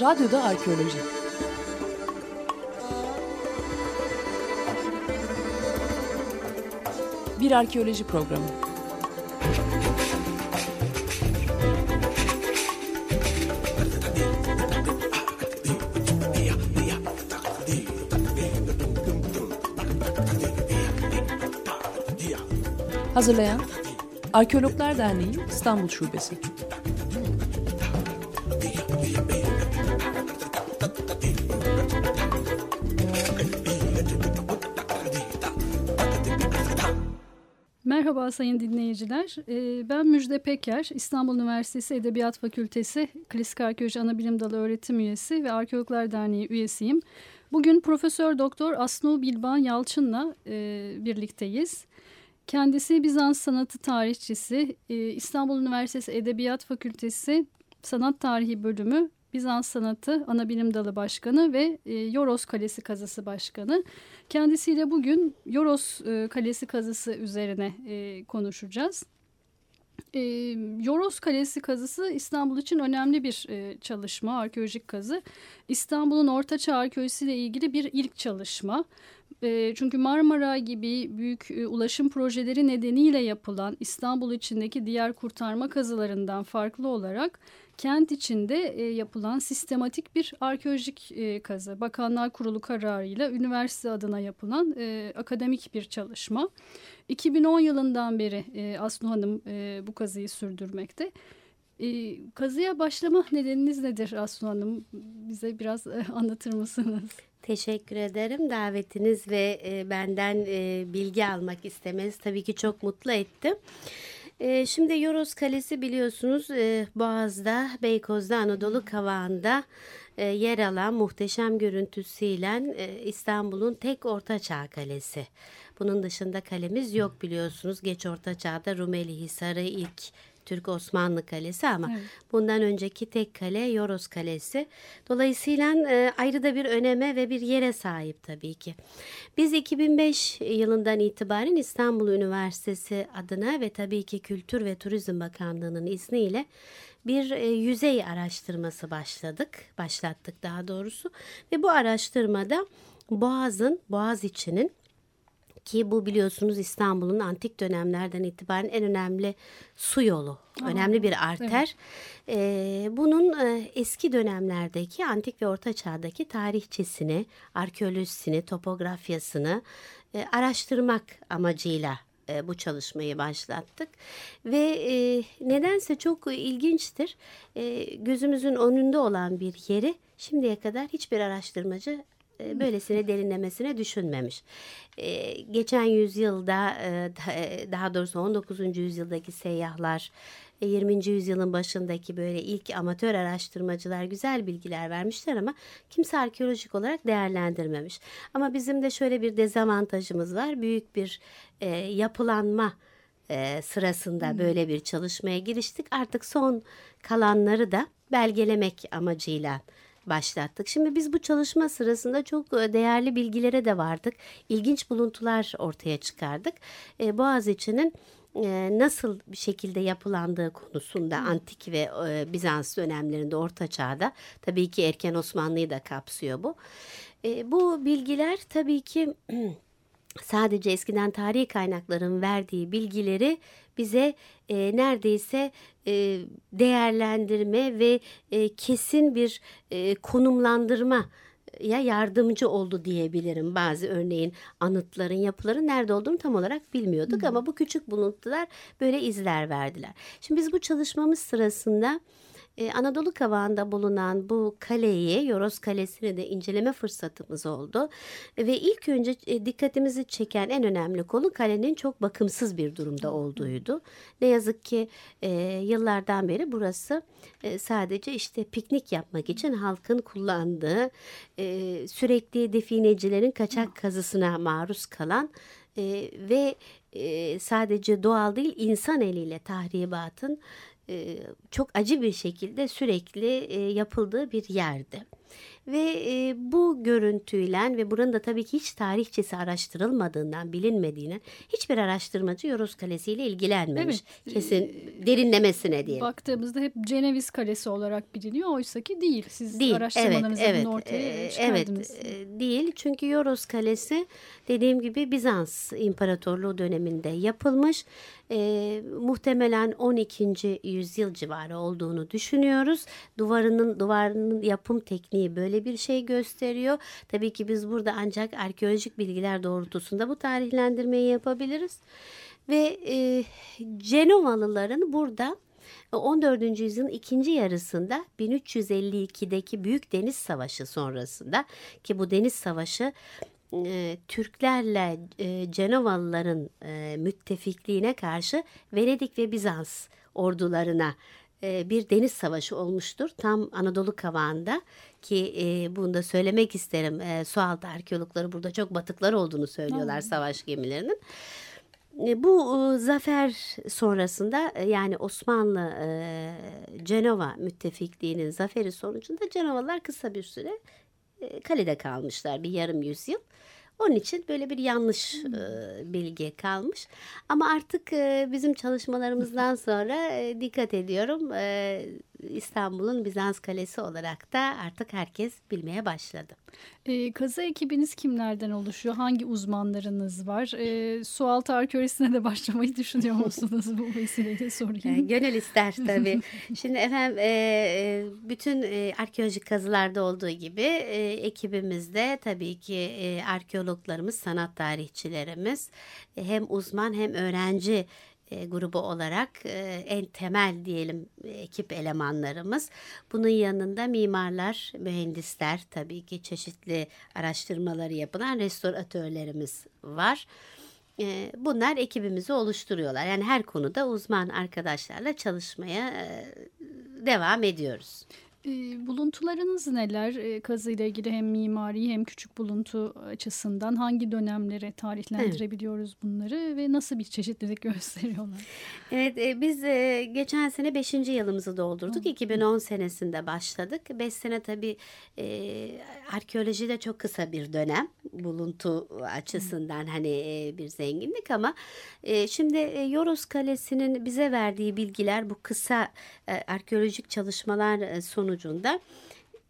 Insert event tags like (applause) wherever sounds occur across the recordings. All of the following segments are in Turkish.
Radyoda Arkeoloji Bir arkeoloji programı. Hazırlayan Arkeologlar Derneği İstanbul Şubesi. Merhaba sayın dinleyiciler. Ee, ben Müjde Peker, İstanbul Üniversitesi Edebiyat Fakültesi Klasik Arkeoloji Anabilim Dalı öğretim üyesi ve Arkeologlar Derneği üyesiyim. Bugün Profesör Doktor Asnu Bilban Yalçın'la e, birlikteyiz. Kendisi Bizans sanatı tarihçisi, e, İstanbul Üniversitesi Edebiyat Fakültesi Sanat Tarihi Bölümü Bizans Sanatı Anabilim Dalı Başkanı ve e, Yoros Kalesi Kazısı Başkanı. Kendisiyle bugün Yoros e, Kalesi Kazısı üzerine e, konuşacağız. E, Yoros Kalesi kazısı İstanbul için önemli bir e, çalışma, arkeolojik kazı. İstanbul'un Ortaçağ arkeolojisiyle ilgili bir ilk çalışma. E, çünkü Marmara gibi büyük e, ulaşım projeleri nedeniyle yapılan İstanbul içindeki diğer kurtarma kazılarından farklı olarak kent içinde e, yapılan sistematik bir arkeolojik e, kazı. Bakanlar Kurulu kararıyla üniversite adına yapılan e, akademik bir çalışma. 2010 yılından beri e, Aslı Hanım e, bu kazıyı sürdürmekte. E, kazıya başlama nedeniniz nedir Aslı Hanım? Bize biraz e, anlatır mısınız? Teşekkür ederim. Davetiniz ve e, benden e, bilgi almak istemeniz tabii ki çok mutlu etti. E, şimdi Yoros Kalesi biliyorsunuz e, Boğaz'da, Beykoz'da, Anadolu Kavağı'nda e, yer alan muhteşem görüntüsüyle e, İstanbul'un tek ortaçağ kalesi. Bunun dışında kalemiz yok biliyorsunuz. Geç Orta Çağ'da Rumeli Hisarı ilk Türk Osmanlı Kalesi ama evet. bundan önceki tek kale Yoros Kalesi. Dolayısıyla e, ayrı da bir öneme ve bir yere sahip tabii ki. Biz 2005 yılından itibaren İstanbul Üniversitesi adına ve tabii ki Kültür ve Turizm Bakanlığı'nın izniyle bir e, yüzey araştırması başladık, başlattık daha doğrusu. Ve bu araştırmada Boğaz'ın, Boğaz içinin ki bu biliyorsunuz İstanbul'un antik dönemlerden itibaren en önemli su yolu. Aa, önemli bir arter. Evet. Ee, bunun e, eski dönemlerdeki antik ve orta çağdaki tarihçesini, arkeolojisini, topografyasını e, araştırmak amacıyla e, bu çalışmayı başlattık ve e, nedense çok ilginçtir e, gözümüzün önünde olan bir yeri şimdiye kadar hiçbir araştırmacı e, böylesine derinlemesine düşünmemiş. Ee, geçen yüzyılda e, e, daha doğrusu 19. yüzyıldaki seyyahlar 20. yüzyılın başındaki böyle ilk amatör araştırmacılar güzel bilgiler vermişler ama kimse arkeolojik olarak değerlendirmemiş. Ama bizim de şöyle bir dezavantajımız var. Büyük bir e, yapılanma e, sırasında hmm. böyle bir çalışmaya giriştik. Artık son kalanları da belgelemek amacıyla başlattık. Şimdi biz bu çalışma sırasında çok e, değerli bilgilere de vardık. İlginç buluntular ortaya çıkardık. E, Boğaziçi'nin e, nasıl bir şekilde yapılandığı konusunda antik ve e, Bizans dönemlerinde Orta Çağ'da tabii ki erken Osmanlı'yı da kapsıyor bu. Bu bilgiler tabii ki (clears throat) sadece eskiden tarihi kaynakların verdiği bilgileri bize e, neredeyse e, değerlendirme ve e, kesin bir e, konumlandırma ya yardımcı oldu diyebilirim. Bazı örneğin anıtların, yapıların nerede olduğunu tam olarak bilmiyorduk Hı. ama bu küçük buluntular böyle izler verdiler. Şimdi biz bu çalışmamız sırasında ee, Anadolu kavağında bulunan bu kaleyi, Yoros Kalesi'ni de inceleme fırsatımız oldu. Ve ilk önce e, dikkatimizi çeken en önemli konu kalenin çok bakımsız bir durumda olduğuydu. Ne yazık ki e, yıllardan beri burası e, sadece işte piknik yapmak için halkın kullandığı sürekli definecilerin kaçak kazısına maruz kalan ve sadece doğal değil insan eliyle tahribatın e, çok acı bir şekilde sürekli yapıldığı bir yerdi. Ve e, bu görüntüyle ve buranın da tabii ki hiç tarihçesi araştırılmadığından bilinmediğinden hiçbir araştırmacı Yoros Kalesi ile ilgilenmemiş. Evet. Kesin derinlemesine diye. Baktığımızda hep Ceneviz Kalesi olarak biliniyor. Oysa ki değil. Siz Değil, evet, araştırmalarınızla evet, bunu ortaya e, çıkardınız. evet, e, değil çünkü Yoros Kalesi dediğim gibi Bizans İmparatorluğu döneminde yapılmış. E, muhtemelen 12. yüzyıl civarı olduğunu düşünüyoruz. Duvarının duvarının yapım tekniği böyle bir şey gösteriyor. Tabii ki biz burada ancak arkeolojik bilgiler doğrultusunda bu tarihlendirmeyi yapabiliriz. Ve e, Cenovalıların burada 14. yüzyılın ikinci yarısında 1352'deki Büyük Deniz Savaşı sonrasında ki bu deniz savaşı e, Türklerle e, Cenovalıların e, müttefikliğine karşı Venedik ve Bizans ordularına e, bir deniz savaşı olmuştur. Tam Anadolu kavağında ki e, bunu da söylemek isterim. E, sualtı arkeologları burada çok batıklar olduğunu söylüyorlar savaş gemilerinin. E, Bu e, zafer sonrasında e, yani Osmanlı e, Cenova müttefikliğinin zaferi sonucunda Cenovalılar kısa bir süre e, kalede kalmışlar bir yarım yüzyıl. Onun için böyle bir yanlış e, bilgi kalmış. Ama artık e, bizim çalışmalarımızdan (laughs) sonra e, dikkat ediyorum. E, İstanbul'un Bizans Kalesi olarak da artık herkes bilmeye başladı. E, kazı ekibiniz kimlerden oluşuyor? Hangi uzmanlarınız var? E, sualtı arkeolojisine de başlamayı düşünüyor (laughs) musunuz? Bu vesileyle sorayım. E, Gönül ister tabii. (laughs) Şimdi efendim e, e, bütün e, arkeolojik kazılarda olduğu gibi e, ekibimizde tabii ki e, arkeologlarımız, sanat tarihçilerimiz e, hem uzman hem öğrenci e, grubu olarak e, en temel diyelim e, ekip elemanlarımız. Bunun yanında mimarlar, mühendisler tabii ki çeşitli araştırmaları yapılan restoratörlerimiz var. Bunlar ekibimizi oluşturuyorlar. Yani her konuda uzman arkadaşlarla çalışmaya devam ediyoruz. E, buluntularınız neler? E, kazıyla ilgili hem mimari hem küçük buluntu açısından hangi dönemlere tarihlendirebiliyoruz bunları ve nasıl bir çeşitlilik (laughs) gösteriyorlar? Evet e, biz e, geçen sene 5. yılımızı doldurduk. 2010 senesinde başladık. 5 sene tabii e, arkeolojide çok kısa bir dönem buluntu açısından hani e, bir zenginlik ama e, şimdi e, Yoros Kalesi'nin bize verdiği bilgiler bu kısa e, arkeolojik çalışmalar e, sonucunda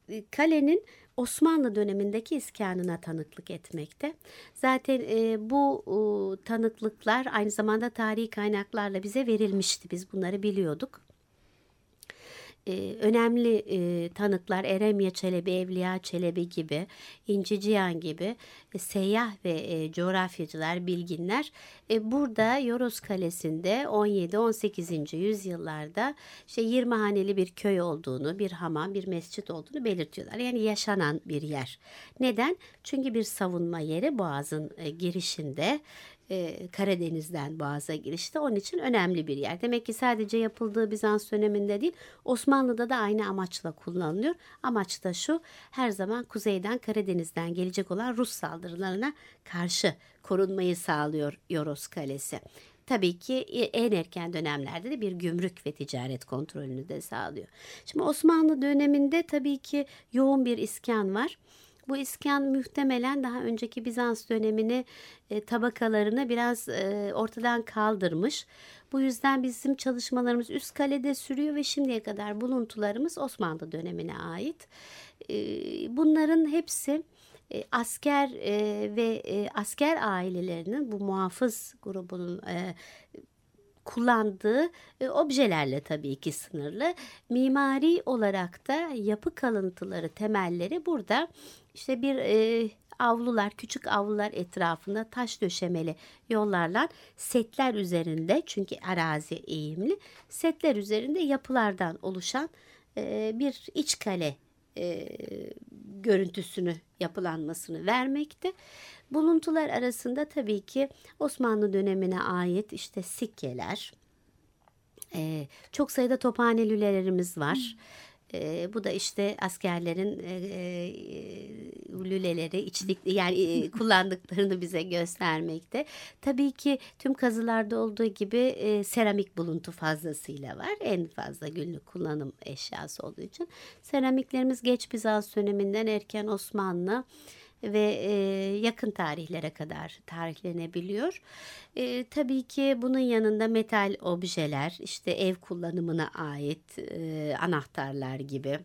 e, kalenin Osmanlı dönemindeki iskanına tanıklık etmekte. Zaten e, bu e, tanıklıklar aynı zamanda tarihi kaynaklarla bize verilmişti. Biz bunları biliyorduk. E, önemli e, tanıklar Eremya Çelebi, Evliya Çelebi gibi, İnci Cihan gibi e, seyyah ve e, coğrafyacılar, bilginler e, burada Yoros Kalesi'nde 17-18. yüzyıllarda işte 20 haneli bir köy olduğunu, bir hamam, bir mescit olduğunu belirtiyorlar. Yani yaşanan bir yer. Neden? Çünkü bir savunma yeri Boğaz'ın e, girişinde e, Karadeniz'den Boğaz'a girişte onun için önemli bir yer. Demek ki sadece yapıldığı Bizans döneminde değil Osmanlı'da da aynı amaçla kullanılıyor. Amaç da şu her zaman kuzeyden Karadeniz'den gelecek olan Rus saldırılarına karşı korunmayı sağlıyor Yoros Kalesi. Tabii ki en erken dönemlerde de bir gümrük ve ticaret kontrolünü de sağlıyor. Şimdi Osmanlı döneminde tabii ki yoğun bir iskan var. Bu iskan muhtemelen daha önceki Bizans dönemini e, tabakalarını biraz e, ortadan kaldırmış. Bu yüzden bizim çalışmalarımız üst kalede sürüyor ve şimdiye kadar buluntularımız Osmanlı dönemine ait. E, bunların hepsi e, asker e, ve e, asker ailelerinin bu muhafız grubunun e, kullandığı e, objelerle tabii ki sınırlı. Mimari olarak da yapı kalıntıları, temelleri burada işte bir e, avlular, küçük avlular etrafında taş döşemeli yollarla setler üzerinde çünkü arazi eğimli setler üzerinde yapılardan oluşan e, bir iç kale e, görüntüsünü yapılanmasını vermekte. Buluntular arasında tabii ki Osmanlı dönemine ait işte sikkeler, e, çok sayıda tophanelülerimiz var. E, bu da işte askerlerin e, e, lüleleri içlik yani e, (laughs) kullandıklarını bize göstermekte. Tabii ki tüm kazılarda olduğu gibi e, seramik buluntu fazlasıyla var. En fazla günlük kullanım eşyası olduğu için. Seramiklerimiz geç Bizans döneminden erken Osmanlı ve e, yakın tarihlere kadar tarihlenebiliyor. E, tabii ki bunun yanında metal objeler, işte ev kullanımına ait e, anahtarlar gibi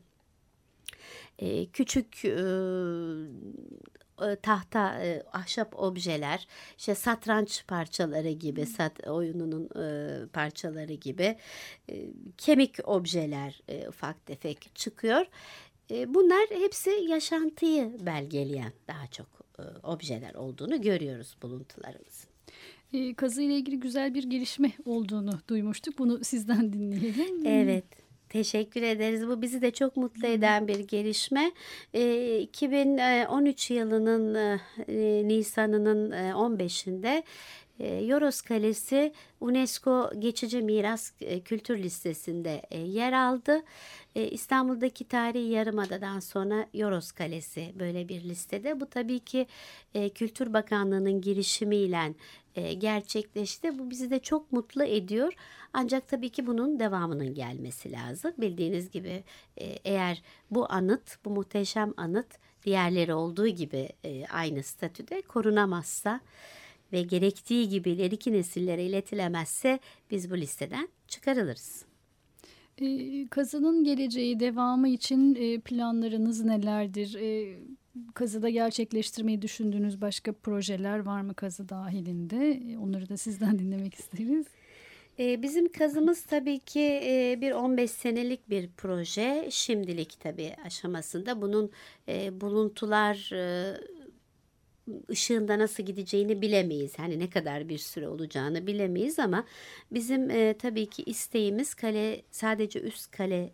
e, küçük e, tahta e, ahşap objeler işte satranç parçaları gibi sat oyununun e, parçaları gibi e, kemik objeler e, ufak tefek çıkıyor e, bunlar hepsi yaşantıyı belgeleyen daha çok e, objeler olduğunu görüyoruz buluntularımızın. E, kazı ile ilgili güzel bir gelişme olduğunu duymuştuk. Bunu sizden dinleyelim. Evet. Teşekkür ederiz. Bu bizi de çok mutlu eden bir gelişme. 2013 yılının Nisan'ının 15'inde Yoros Kalesi UNESCO Geçici Miras Kültür Listesi'nde yer aldı. İstanbul'daki tarihi yarımadadan sonra Yoros Kalesi böyle bir listede. Bu tabii ki Kültür Bakanlığı'nın girişimiyle gerçekleşti. Bu bizi de çok mutlu ediyor. Ancak tabii ki bunun devamının gelmesi lazım. Bildiğiniz gibi eğer bu anıt, bu muhteşem anıt diğerleri olduğu gibi aynı statüde korunamazsa ve gerektiği gibi ileriki nesillere iletilemezse biz bu listeden çıkarılırız. E, kazının geleceği devamı için e, planlarınız nelerdir? E, kazıda gerçekleştirmeyi düşündüğünüz başka projeler var mı kazı dahilinde? E, onları da sizden (laughs) dinlemek isteriz. Bizim kazımız tabii ki e, bir 15 senelik bir proje. Şimdilik tabii aşamasında bunun e, buluntular ışığında nasıl gideceğini bilemeyiz. Hani ne kadar bir süre olacağını bilemeyiz ama bizim e, tabii ki isteğimiz kale sadece üst kale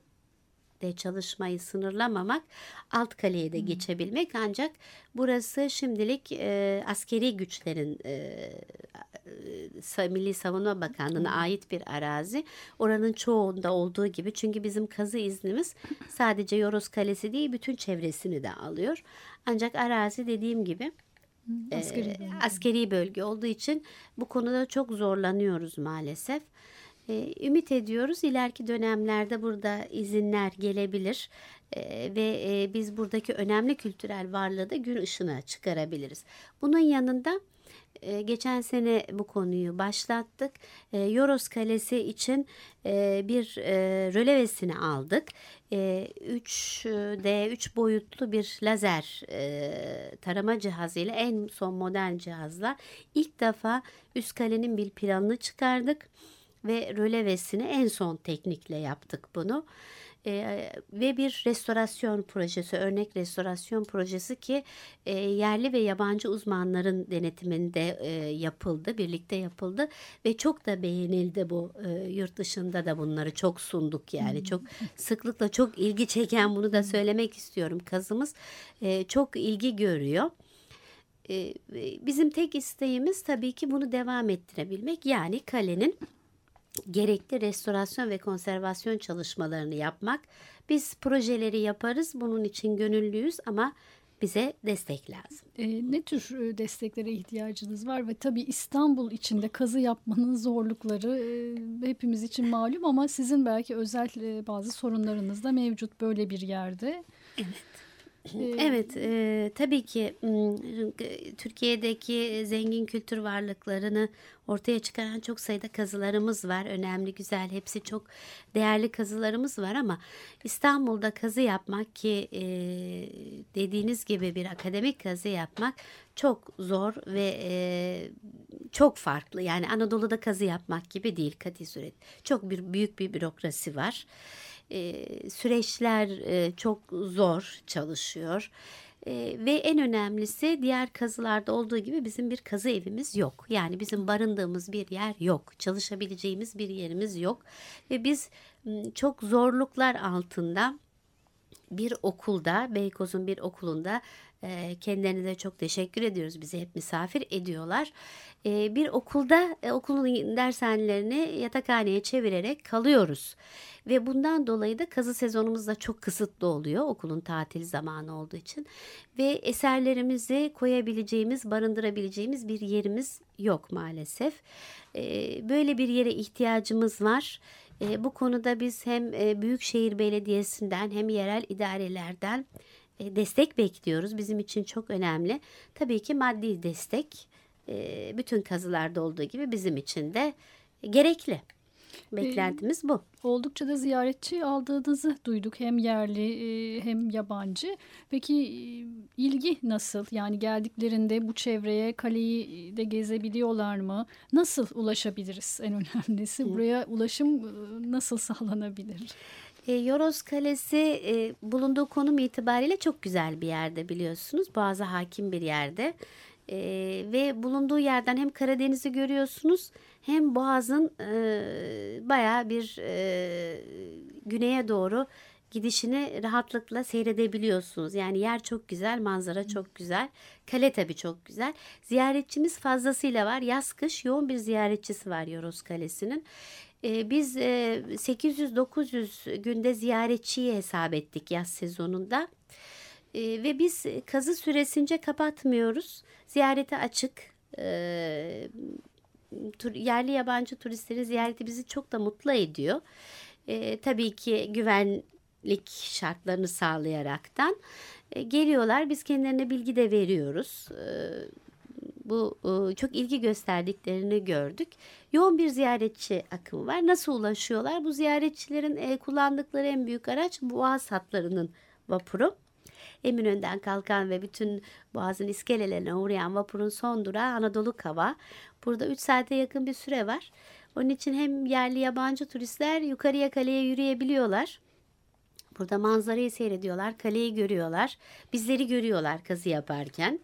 de çalışmayı sınırlamamak, alt kaleye de geçebilmek ancak burası şimdilik e, askeri güçlerin e, Milli Savunma Bakanlığı'na ait bir arazi. Oranın çoğunda olduğu gibi çünkü bizim kazı iznimiz sadece Yoros Kalesi değil bütün çevresini de alıyor. Ancak arazi dediğim gibi askeri, bölge. askeri bölge olduğu için bu konuda çok zorlanıyoruz maalesef. ümit ediyoruz ileriki dönemlerde burada izinler gelebilir ve biz buradaki önemli kültürel varlığı da gün ışığına çıkarabiliriz. Bunun yanında e, geçen sene bu konuyu başlattık. E, Yoros Kalesi için e, bir e, rölevesini aldık. E, 3D, 3 boyutlu bir lazer e, tarama cihazıyla en son modern cihazla ilk defa üst kalenin bir planını çıkardık ve rölevesini en son teknikle yaptık bunu e, ve bir restorasyon projesi, örnek restorasyon projesi ki e, yerli ve yabancı uzmanların denetiminde e, yapıldı, birlikte yapıldı ve çok da beğenildi bu. E, yurt dışında da bunları çok sunduk yani çok (laughs) sıklıkla çok ilgi çeken bunu da söylemek istiyorum. Kazımız e, çok ilgi görüyor. Bizim tek isteğimiz tabii ki bunu devam ettirebilmek. Yani kalenin gerekli restorasyon ve konservasyon çalışmalarını yapmak. Biz projeleri yaparız. Bunun için gönüllüyüz ama bize destek lazım. E, ne tür e, desteklere ihtiyacınız var ve tabii İstanbul içinde kazı yapmanın zorlukları e, hepimiz için malum ama sizin belki özel e, bazı sorunlarınız da mevcut böyle bir yerde. Evet. Evet, e, tabii ki Türkiye'deki zengin kültür varlıklarını ortaya çıkaran çok sayıda kazılarımız var. Önemli, güzel, hepsi çok değerli kazılarımız var ama İstanbul'da kazı yapmak ki e, dediğiniz gibi bir akademik kazı yapmak çok zor ve e, çok farklı. Yani Anadolu'da kazı yapmak gibi değil Kati Suret. Çok bir büyük bir bürokrasi var e, süreçler e, çok zor çalışıyor. E, ve en önemlisi diğer kazılarda olduğu gibi bizim bir kazı evimiz yok. Yani bizim barındığımız bir yer yok. Çalışabileceğimiz bir yerimiz yok. Ve biz çok zorluklar altında bir okulda, Beykoz'un bir okulunda kendilerine de çok teşekkür ediyoruz. Bizi hep misafir ediyorlar. Bir okulda e, okulun dershanelerini yatakhaneye çevirerek kalıyoruz. Ve bundan dolayı da kazı sezonumuz da çok kısıtlı oluyor okulun tatil zamanı olduğu için. Ve eserlerimizi koyabileceğimiz, barındırabileceğimiz bir yerimiz yok maalesef. Böyle bir yere ihtiyacımız var. Bu konuda biz hem e, Büyükşehir Belediyesi'nden hem yerel idarelerden destek bekliyoruz. Bizim için çok önemli. Tabii ki maddi destek e, bütün kazılarda olduğu gibi bizim için de gerekli. Beklentimiz bu. Oldukça da ziyaretçi aldığınızı duyduk hem yerli e, hem yabancı. Peki ilgi nasıl? Yani geldiklerinde bu çevreye kaleyi de gezebiliyorlar mı? Nasıl ulaşabiliriz en (laughs) önemlisi? Buraya ulaşım nasıl sağlanabilir? E, Yoros Kalesi e, bulunduğu konum itibariyle çok güzel bir yerde biliyorsunuz. Boğaz'a hakim bir yerde. E, ve bulunduğu yerden hem Karadeniz'i görüyorsunuz hem Boğaz'ın e, bayağı bir e, güneye doğru gidişini rahatlıkla seyredebiliyorsunuz. Yani yer çok güzel, manzara çok güzel. Kale tabii çok güzel. Ziyaretçimiz fazlasıyla var. Yaz kış yoğun bir ziyaretçisi var Yoros Kalesi'nin. Ee, biz e, 800-900 günde ziyaretçiyi hesap ettik yaz sezonunda. E, ve biz kazı süresince kapatmıyoruz. Ziyarete açık. E, tur, yerli yabancı turistlerin ziyareti bizi çok da mutlu ediyor. E, tabii ki güvenlik şartlarını sağlayaraktan e, geliyorlar. Biz kendilerine bilgi de veriyoruz. E, bu e, çok ilgi gösterdiklerini gördük. Yoğun bir ziyaretçi akımı var. Nasıl ulaşıyorlar? Bu ziyaretçilerin e, kullandıkları en büyük araç Boğaz hatlarının vapuru. Eminönü'nden kalkan ve bütün Boğaz'ın iskelelerine uğrayan vapurun son durağı Anadolu Kava. Burada 3 saate yakın bir süre var. Onun için hem yerli yabancı turistler yukarıya kaleye yürüyebiliyorlar. Burada manzarayı seyrediyorlar, kaleyi görüyorlar, bizleri görüyorlar kazı yaparken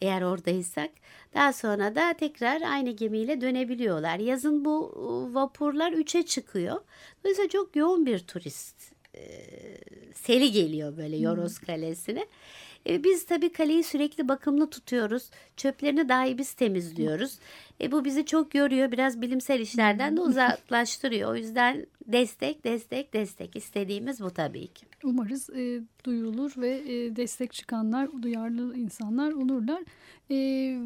eğer oradaysak. Daha sonra da tekrar aynı gemiyle dönebiliyorlar. Yazın bu vapurlar 3'e çıkıyor. Dolayısıyla çok yoğun bir turist e, seri geliyor böyle Yoros Kalesi'ne. E, biz tabii kaleyi sürekli bakımlı tutuyoruz. Çöplerini dahi biz temizliyoruz. E, bu bizi çok yoruyor. Biraz bilimsel işlerden de uzaklaştırıyor. O yüzden destek, destek, destek istediğimiz bu tabii ki. Umarız e, duyulur ve e, destek çıkanlar, duyarlı insanlar olurlar. E,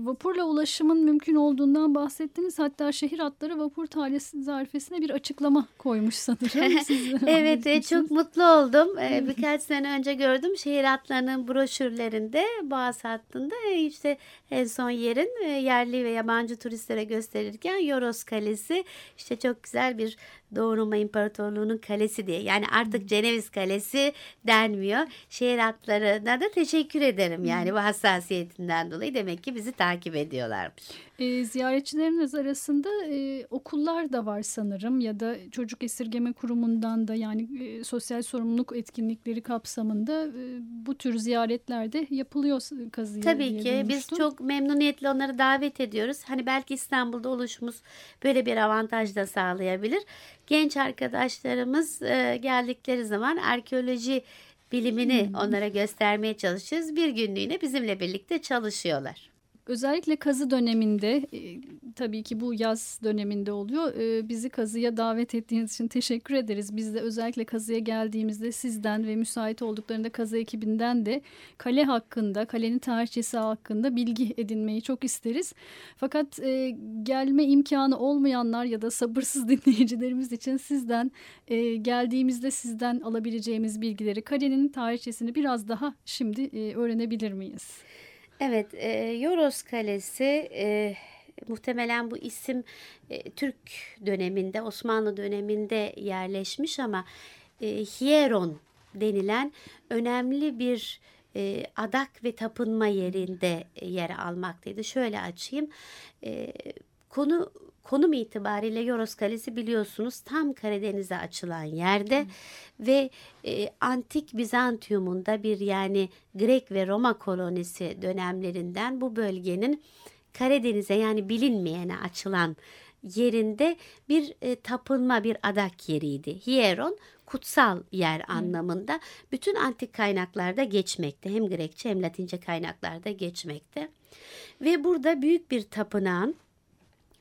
vapurla ulaşımın mümkün olduğundan bahsettiniz. Hatta şehir hatları vapur tarifesine bir açıklama koymuş sanırım. (laughs) (laughs) evet e, çok mutlu oldum. E, birkaç sene önce gördüm şehir hatlarının broşürlerinde Boğaz hattında e, işte en son yerin e, yerli ve yabancı turistlere gösterirken Yoros Kalesi işte çok güzel bir Doğu Roma İmparatorluğu'nun kalesi diye. Yani artık Ceneviz Kalesi denmiyor. Şehir hatlarına da teşekkür ederim. Yani bu hassasiyetinden dolayı demek ki bizi takip ediyorlarmış. E, ziyaretçileriniz arasında e, okullar da var sanırım ya da çocuk esirgeme kurumundan da yani e, sosyal sorumluluk etkinlikleri kapsamında e, bu tür ziyaretlerde yapılıyor kazıya. Tabii ki biz çok memnuniyetle onları davet ediyoruz. Hani belki İstanbul'da oluşumuz böyle bir avantaj da sağlayabilir. Genç arkadaşlarımız e, geldikleri zaman arkeoloji bilimini hmm. onlara göstermeye çalışıyoruz. Bir günlüğüne bizimle birlikte çalışıyorlar. Özellikle kazı döneminde e, tabii ki bu yaz döneminde oluyor. E, bizi kazıya davet ettiğiniz için teşekkür ederiz. Biz de özellikle kazıya geldiğimizde sizden ve müsait olduklarında kazı ekibinden de kale hakkında, kalenin tarihçesi hakkında bilgi edinmeyi çok isteriz. Fakat e, gelme imkanı olmayanlar ya da sabırsız (laughs) dinleyicilerimiz için sizden geldiğimizde sizden alabileceğimiz bilgileri, kalenin tarihçesini biraz daha şimdi öğrenebilir miyiz? Evet, e, Yoros Kalesi e, muhtemelen bu isim e, Türk döneminde, Osmanlı döneminde yerleşmiş ama e, Hieron denilen önemli bir e, adak ve tapınma yerinde yer almaktaydı. Şöyle açayım. E, konu konum itibariyle Yoros Kalesi biliyorsunuz tam Karadeniz'e açılan yerde Hı. ve e, antik Bizantium'un da bir yani Grek ve Roma kolonisi dönemlerinden bu bölgenin Karadeniz'e yani bilinmeyene açılan yerinde bir e, tapınma, bir adak yeriydi. Hieron kutsal yer anlamında bütün antik kaynaklarda geçmekte. Hem Grekçe hem Latince kaynaklarda geçmekte. Ve burada büyük bir tapınağın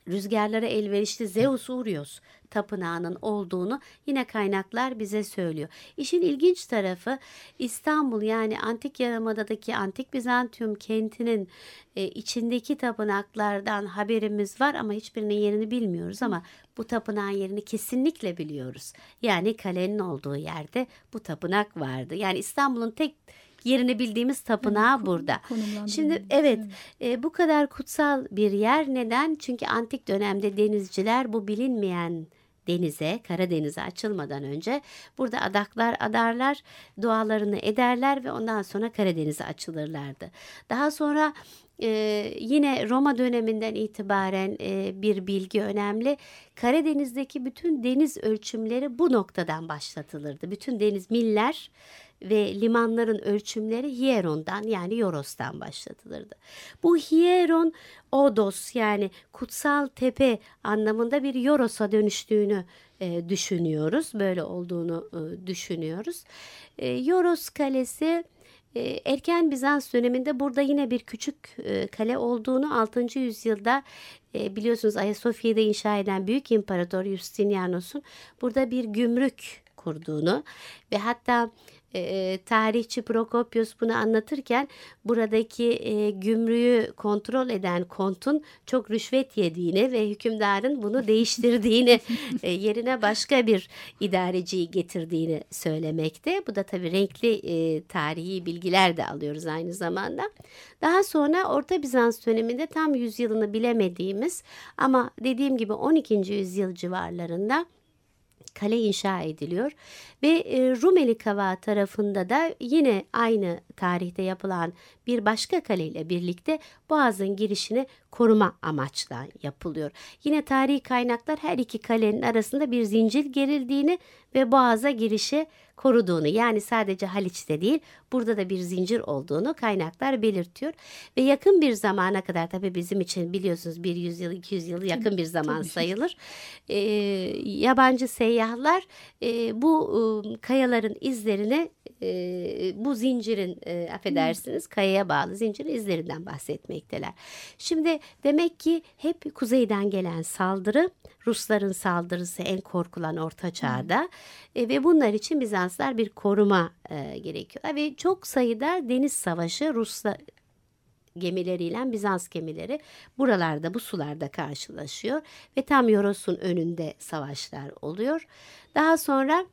rüzgarlara elverişli Zeus Urios tapınağının olduğunu yine kaynaklar bize söylüyor. İşin ilginç tarafı İstanbul yani Antik Yarımada'daki Antik Bizantium kentinin e, içindeki tapınaklardan haberimiz var ama hiçbirinin yerini bilmiyoruz ama bu tapınağın yerini kesinlikle biliyoruz. Yani kalenin olduğu yerde bu tapınak vardı. Yani İstanbul'un tek yerini bildiğimiz tapınağı evet, burada. Şimdi evet, evet. E, bu kadar kutsal bir yer neden? Çünkü antik dönemde denizciler bu bilinmeyen denize, Karadeniz'e açılmadan önce burada adaklar adarlar, dualarını ederler ve ondan sonra Karadeniz'e açılırlardı. Daha sonra e, yine Roma döneminden itibaren e, bir bilgi önemli. Karadeniz'deki bütün deniz ölçümleri bu noktadan başlatılırdı. Bütün deniz miller ve limanların ölçümleri Hieron'dan yani Yoros'tan başlatılırdı. Bu Hieron Odos yani kutsal tepe anlamında bir Yoros'a dönüştüğünü e, düşünüyoruz. Böyle olduğunu e, düşünüyoruz. E, Yoros Kalesi e, erken Bizans döneminde burada yine bir küçük e, kale olduğunu 6. yüzyılda e, biliyorsunuz Ayasofya'da inşa eden Büyük İmparator Justinianus'un burada bir gümrük kurduğunu ve hatta e, tarihçi Prokopius bunu anlatırken buradaki e, gümrüğü kontrol eden kontun çok rüşvet yediğini ve hükümdarın bunu (laughs) değiştirdiğini (laughs) e, yerine başka bir idareciyi getirdiğini söylemekte. Bu da tabii renkli e, tarihi bilgiler de alıyoruz aynı zamanda. Daha sonra Orta Bizans döneminde tam yüzyılını bilemediğimiz ama dediğim gibi 12. yüzyıl civarlarında kale inşa ediliyor. Ve e, Rumeli Kavağı tarafında da yine aynı tarihte yapılan bir başka kale ile birlikte boğazın girişini koruma amaçla yapılıyor. Yine tarihi kaynaklar her iki kalenin arasında bir zincir gerildiğini ve boğaza girişi koruduğunu yani sadece Haliç'te değil burada da bir zincir olduğunu kaynaklar belirtiyor. Ve yakın bir zamana kadar tabii bizim için biliyorsunuz bir yüzyıl 200 yıl yakın bir zaman sayılır. E, yabancı seyyahlar e, bu e, kayaların izlerini e, bu zincirin e, affedersiniz kayaya bağlı zincirin izlerinden bahsetmekteler. Şimdi demek ki hep kuzeyden gelen saldırı Rusların saldırısı en korkulan orta çağda e, ve bunlar için Bizanslar bir koruma e, gerekiyor. Ve çok sayıda deniz savaşı Rusla gemileriyle Bizans gemileri buralarda bu sularda karşılaşıyor ve tam Yoros'un önünde savaşlar oluyor. Daha sonra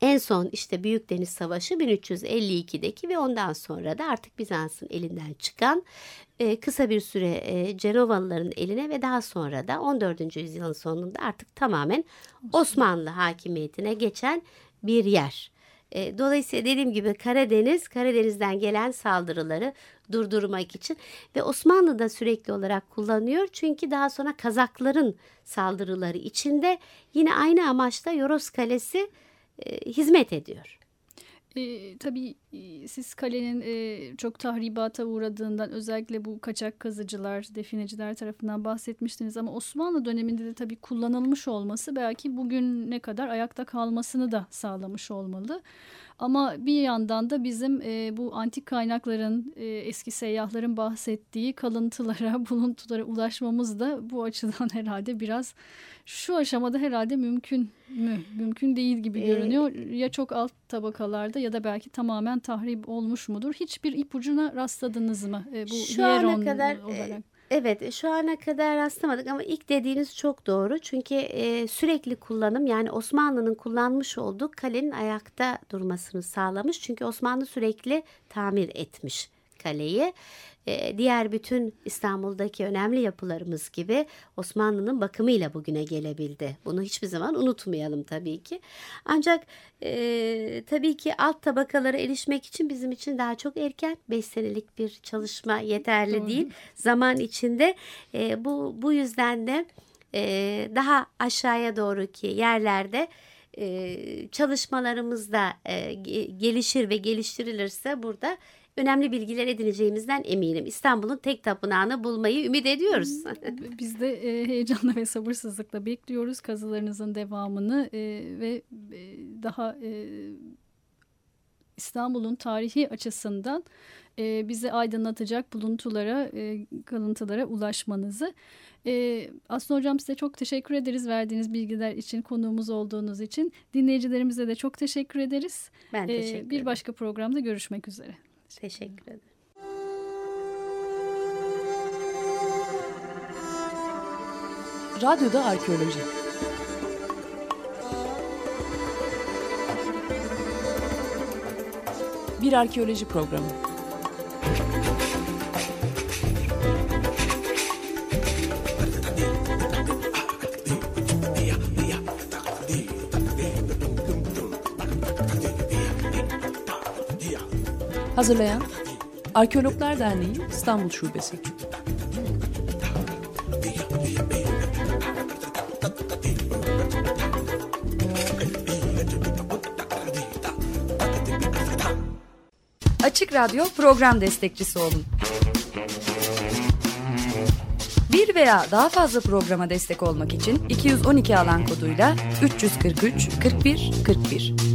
en son işte Büyük Deniz Savaşı 1352'deki ve ondan sonra da artık Bizans'ın elinden çıkan e, kısa bir süre e, Cenovalıların eline ve daha sonra da 14. yüzyılın sonunda artık tamamen Osmanlı hakimiyetine geçen bir yer. E, dolayısıyla dediğim gibi Karadeniz, Karadeniz'den gelen saldırıları durdurmak için ve Osmanlı da sürekli olarak kullanıyor. Çünkü daha sonra Kazakların saldırıları içinde yine aynı amaçla Yoros Kalesi e, hizmet ediyor. E, tabii e, siz kalenin e, çok tahribata uğradığından özellikle bu kaçak kazıcılar, defineciler tarafından bahsetmiştiniz ama Osmanlı döneminde de tabii kullanılmış olması belki bugün ne kadar ayakta kalmasını da sağlamış olmalı. Ama bir yandan da bizim e, bu antik kaynakların, e, eski seyyahların bahsettiği kalıntılara, (laughs) buluntulara ulaşmamız da bu açıdan (laughs) herhalde biraz şu aşamada herhalde mümkün mü? Mümkün değil gibi ee, görünüyor. Ee, ya çok alt tabakalarda ya da belki tamamen tahrip olmuş mudur? Hiçbir ipucuna rastladınız mı? E, bu şu ana kadar olarak. Evet şu ana kadar rastlamadık ama ilk dediğiniz çok doğru. Çünkü e, sürekli kullanım yani Osmanlı'nın kullanmış olduğu kalenin ayakta durmasını sağlamış. Çünkü Osmanlı sürekli tamir etmiş kaleyi. Ee, diğer bütün İstanbul'daki önemli yapılarımız gibi Osmanlı'nın bakımıyla bugüne gelebildi. Bunu hiçbir zaman unutmayalım tabii ki. Ancak e, tabii ki alt tabakalara erişmek için bizim için daha çok erken 5 senelik bir çalışma yeterli Doğru. değil. Zaman içinde e, bu, bu yüzden de e, daha aşağıya doğru ki yerlerde e, çalışmalarımız da e, gelişir ve geliştirilirse burada önemli bilgiler edineceğimizden eminim. İstanbul'un tek tapınağını bulmayı ümit ediyoruz. (laughs) Biz de e, heyecanla ve sabırsızlıkla bekliyoruz kazılarınızın devamını e, ve e, daha İstanbul'un tarihi açısından e, bizi aydınlatacak buluntulara, e, kalıntılara ulaşmanızı. E, Aslı Hocam size çok teşekkür ederiz verdiğiniz bilgiler için, konuğumuz olduğunuz için. Dinleyicilerimize de çok teşekkür ederiz. Ben teşekkür ederim. bir başka programda görüşmek üzere. Teşekkür ederim. Radyoda Arkeoloji Bir arkeoloji programı. Hazırlayan Arkeologlar Derneği İstanbul Şubesi. Açık Radyo program destekçisi olun. Bir veya daha fazla programa destek olmak için 212 alan koduyla 343 41 41